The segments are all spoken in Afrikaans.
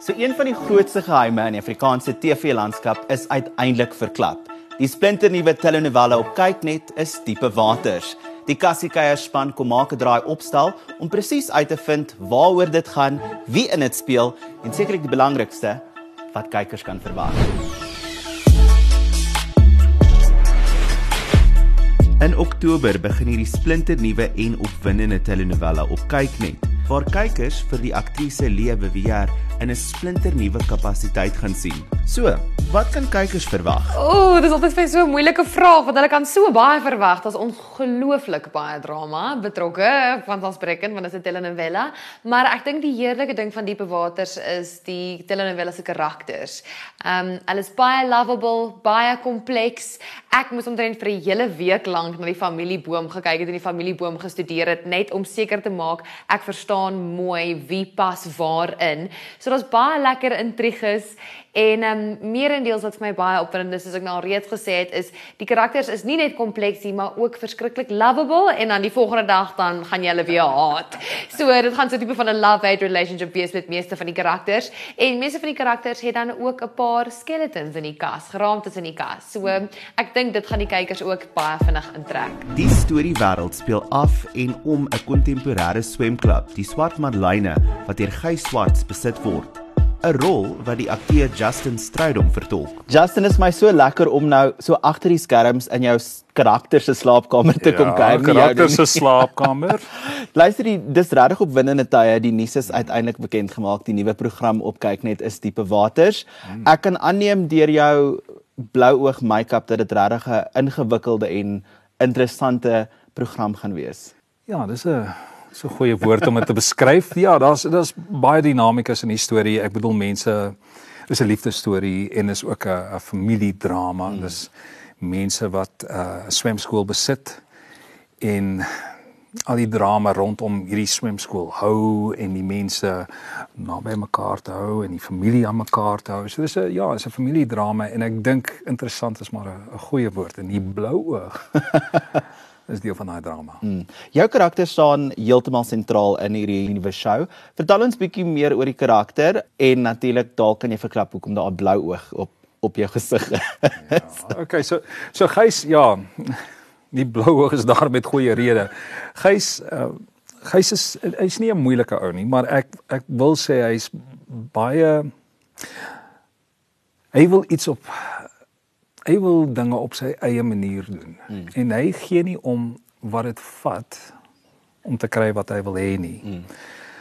So een van die grootste geheime in die Afrikaanse TV-landskap is uiteindelik verklap. Die splinternuwe telenovela op Kyknet is Diepe Waters. Die Kassiekeier span kom maak 'n draai opstel om presies uit te vind waaroor dit gaan, wie in dit speel en sekerlik die belangrikste, wat kykers kan verwag. In Oktober begin hierdie splinternuwe en opwindende telenovela op Kyknet, waar kykers vir die aktrise Lewe Weer in 'n splinternuwe kapasiteit gaan sien. So, wat kan kykers verwag? Ooh, dis altyd vir so 'n moeilike vraag want hulle kan so baie verwag. Daar's ongelooflik baie drama betrokke, want ons breeken want dit is 'n telenovela, maar ek dink die heerlike ding van Diepe Waters is die telenovela se karakters. Ehm um, hulle is baie lovable, baie kompleks. Ek moes omtrent vir 'n hele week lank na die familieboom gekyk het en die familieboom gestudeer het net om seker te maak ek verstaan mooi wie pas waarin. So daar's baie lekker intriges en ehm um, meerendeels wat vir my baie opwindend is, soos ek nou al reeds gesê het, is die karakters is nie net kompleks nie, maar ook verskriklik lovable en dan die volgende dag dan gaan jy hulle weer haat. So dit gaan so 'n tipe van 'n love-hate relationship wees met meeste van die karakters en meeste van die karakters het dan ook 'n paar skeletons in die kas, geraamtes in die kas. So ek dink dit gaan die kykers ook baie vinnig intrek. Die storiewêreld speel af en om 'n kontemporêre swemklub, die Swart Madeleine, wat deur Gys Swarts besit word. 'n rol wat die akteur Justin Strydom vertolk. Justin is my so lekker om nou so agter die skerms in jou karakter se slaapkamer te ja, kom kuier. Ja, karakter se slaapkamer. Luister, die, dis regtig opwindende tye. Die nuus is uiteindelik bekend gemaak. Die nuwe program op Kyknet is Diepe Waters. Hmm. Ek kan aanneem deur jou blou oog make-up dat dit regtig 'n ingewikkelde en interessante program gaan wees. Ja, dis 'n so 'n goeie woord om dit te beskryf. Ja, daar's daar's baie dinamikas in die storie. Ek bedoel mense dis 'n liefdesstorie en is ook 'n familiedrama. Mm. Dis mense wat 'n uh, swemskool besit en al die drama rondom hierdie swemskool hou en die mense naby mekaar te hou en die familie aan mekaar te hou. So dis 'n ja, dis 'n familiedrama en ek dink interessant is maar 'n goeie woord en die blou oog. is deel van daai drama. Mm. Jou karakter staan heeltemal sentraal in hierdie nuwe show. Vertel ons bietjie meer oor die karakter en natuurlik dalk kan jy verklap hoekom daar 'n blou oog op op jou gesig is. ja, okay, so so Gys, ja, die blou oog is daar met goeie rede. Gys uh, Gys is hy's nie 'n moeilike ou nie, maar ek ek wil sê hy's baie hy wil iets op hy wil dinge op sy eie manier doen. Mm. En hy gee nie om wat dit vat om te kry wat hy wil hê nie. Mm.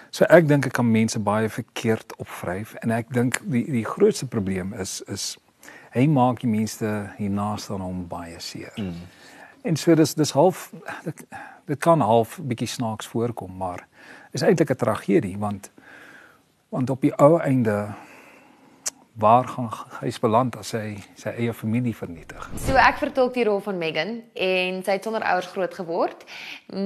So ek dink ek kan mense baie verkeerd opvryf en ek dink die die grootste probleem is is hy maak die mense hiernaast aan hom baie seer. Mm. En so dis dis half dit, dit kan half bietjie snaaks voorkom, maar is eintlik 'n tragedie want want op die ou einde waar gaan hy beland as hy sy eie familie vernietig? So ek vertolk die rol van Megan en sy het sonder ouers groot geword,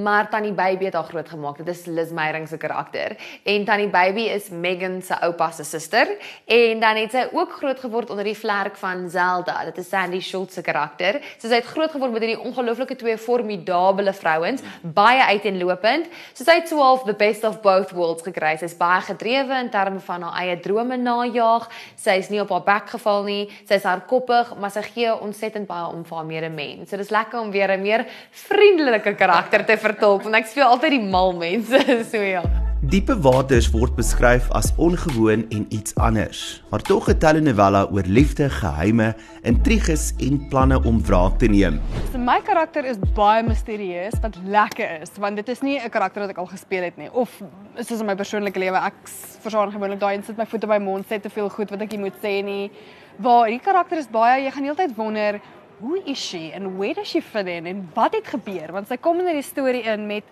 maar Tannie Baby het haar groot gemaak. Dit is Liz Meyering se karakter. En Tannie Baby is Megan se oupa se suster en dan het sy ook groot geword onder die vlerk van Zelda. Dit is Sandy Schultz se karakter. So sy het groot geword met hierdie ongelooflike twee formidable vrouens, baie uiteenlopend. So sy het so half the best of both worlds gekry. Sy's baie gedrewe in terme van haar eie drome najag. Sy is nie op haar bek geval nie. Sy's hardkoppig, maar sy gee ontsettend baie om vir haar medemens. So dis lekker om weer 'n meer vriendelike karakter te vertolk want ek speel altyd die mal mense, so ja. Diepe waters word beskryf as ongewoon en iets anders, maar tog 'n telenovela oor liefde, geheime, intriges en planne om wraak te neem. So my karakter is baie misterieus wat lekker is, want dit is nie 'n karakter wat ek al gespeel het nie of dit in my persoonlike lewe ek verstaan gewoonlik daai en sit my voete by mond sê te veel goed wat ek nie moet sê nie. Waar die karakter is baie jy gaan heeltyd wonder Hoe is sy en where does she fit in en wat het gebeur want sy kom in die storie in met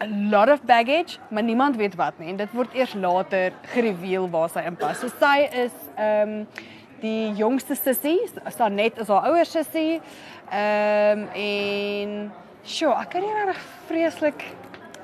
a lot of baggage, maar niemand weet wat nie en dit word eers later gereveal waar sy inpas. So sy is ehm um, die jongste sussie, staan net as haar ouer sussie. Ehm um, en sjoe, ek kan nie reg vreeslik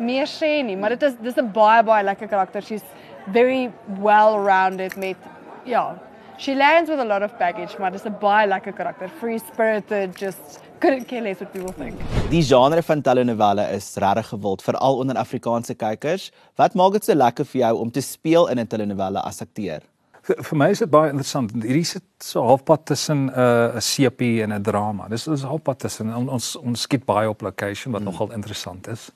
meer sê nie, maar dit is dis 'n baie baie lekker karakter. She's very well rounded met ja, she lands with a lot of baggage, maar dis 'n baie lekker karakter. Free spirited, just couldn't care less what people think. Die genre van telenovelle is regtig gewild veral onder Afrikaanse kykers. Wat maak dit so lekker vir jou om te speel in 'n telenovelle as akteur? vir, my is dit baie interessant. Hierdie sit so halfpad tussen 'n uh, 'n sepie en 'n drama. Dis is halfpad tussen on, ons ons skiet baie op location wat mm. nogal interessant is.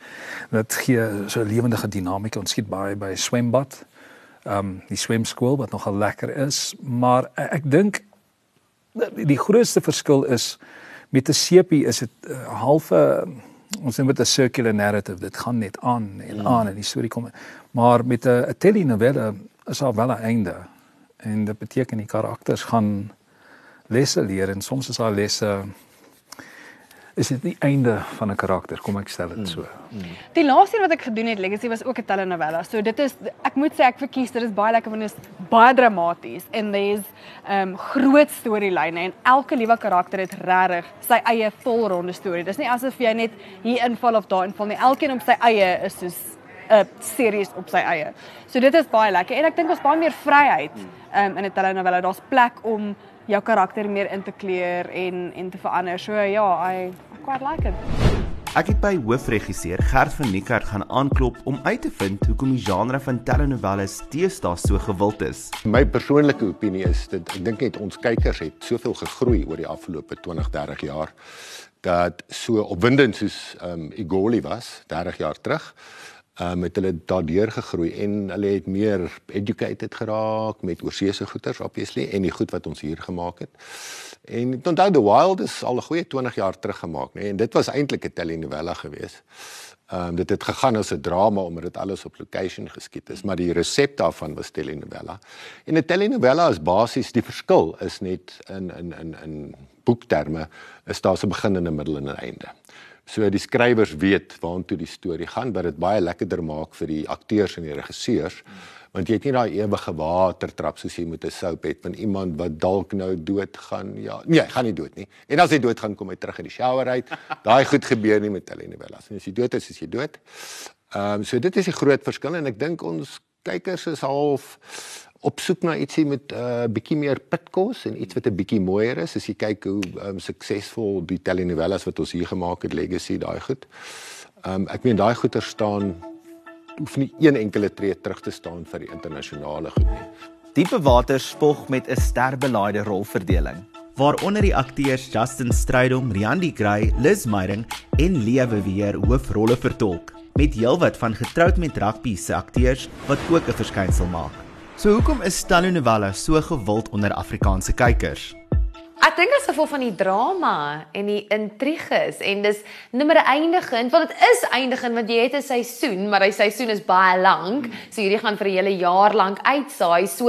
Dit gee so 'n lewendige dinamika. Ons skiet baie by 'n swembad. Ehm um, die swemskool wat nogal lekker is, maar ek, ek dink die grootste verskil is met 'n sepie is dit 'n uh, halfe ons noem dit 'n circular narrative. Dit gaan net aan en mm. aan en die storie kom. Maar met 'n telenovelle is daar wel 'n einde en dit beteken die karakters gaan lesse leer en soms is daar lesse is dit die einde van 'n karakter kom ek stel dit so. Mm, mm. Die laaste wat ek gedoen het Legacy was ook 'n telenovela. So dit is ek moet sê ek verkies dit is baie lekker want dit is baie dramaties en there's um groot storielyne en elke liewe karakter het regtig sy eie volronde storie. Dis nie asof jy net hier inval of daar inval nie. Elkeen op sy eie is soos 'n series op sy eie. So dit is baie lekker en ek dink ons baie meer vryheid um, in 'n telenovela. Daar's plek om jou karakter meer in te kleur en en te verander. So ja, I, I quite like it. Ek het by hoofregisseur Gert van Niekerk gaan aanklop om uit te vind hoekom die genre van telenovelles teestaas so gewild is. My persoonlike opinie is dit ek dink net ons kykers het soveel gegroei oor die afgelope 20, 30 jaar dat so opwindend soos ehm um, Igoli was 30 jaar terug um, het hulle daardeur gegroei en hulle het meer educated geraak met oorseese goederes obviously en die goed wat ons hier gemaak het. En onthou The Wild is al 'n goeie 20 jaar terug gemaak, nê, nee, en dit was eintlik 'n telenovela geweest. Ehm um, dit het gegaan as 'n drama omdat dit alles op location geskied is, maar die resep daarvan was telenovela. En 'n telenovela is basies die verskil is net in in in in boekterme is daar 'n begin en 'n middel en 'n einde. So die skrywers weet waartoe die storie gaan, wat dit baie lekkerder maak vir die akteurs en die regisseurs. Want jy het nie daai ewige watertrap soos jy met 'n soap het van iemand wat dalk nou dood gaan. Ja, nee, hy gaan nie dood nie. En as hy dood gaan, kom hy terug in die shower uit. Daai goed gebeur nie met telenovelas nie. As jy dood is, is jy dood. Ehm um, so dit is die groot verskil en ek dink ons kykers is half op soek na ietsie met 'n uh, bietjie meer pitkos en iets wat 'n bietjie mooier is as jy kyk hoe um, suksesvol die telenovelas wat ons hier gemaak het legacy daai goed. Um, ek meen daai goeie staan hoef nie een enkele tree terug te staan vir die internasionale goed nie. Diepe water spog met 'n sterbelaaide rolverdeling waaronder die akteurs Justin Strydom, Riandi Gray, Liz Meyering en Lewe weer hoofrolle vertolk met heelwat van getroud met rugby se akteurs wat ook 'n verskynsel maak. So hoekom is telenovela so gewild onder Afrikaanse kykers? Dink as gevolg van die drama en die intriges en dis nimmer eindigend want dit is eindigend want jy het 'n seisoen maar die seisoen is baie lank. So hierdie gaan vir 'n hele jaar lank uitsaai. So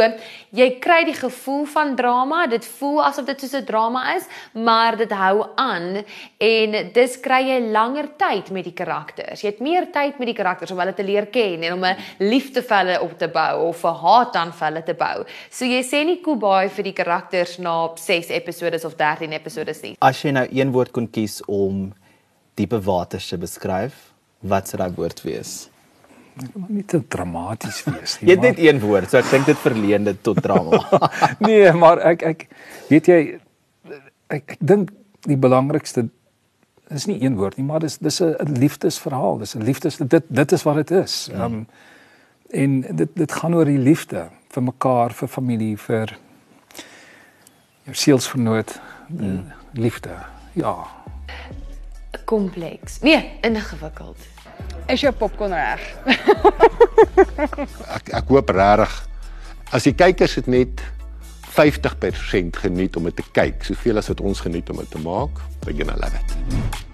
jy kry die gevoel van drama. Dit voel asof dit soos 'n drama is maar dit hou aan en dis kry jy langer tyd met die karakters. Jy het meer tyd met die karakters om hulle te leer ken en om 'n liefde vir hulle op te bou of 'n haat aan hulle te bou. So jy sê nie koebaai vir die karakters na 6 episode episodes of 13 episodes nie. As jy nou een woord kon kies om diepe waters te beskryf, wat sou daai woord wees? Dit moet nie te dramaties wees nie. jy het net een woord, so ek dink dit verleen dit tot drama. nee, maar ek ek weet jy ek ek dink die belangrikste is nie een woord nie, maar dis dis 'n liefdesverhaal. Dis 'n liefdes dit dit is wat dit is. Ja. Ehm um, en dit dit gaan oor die liefde vir mekaar, vir familie, vir jou sielsvernoot, mm. liefde. Ja. Kompleks. Nee, ingewikkeld. Is jou popcorn reg? ek ek hoop regtig as die kykers dit net 50% geniet om dit te kyk, soveel as wat ons geniet om dit te maak, going to love it.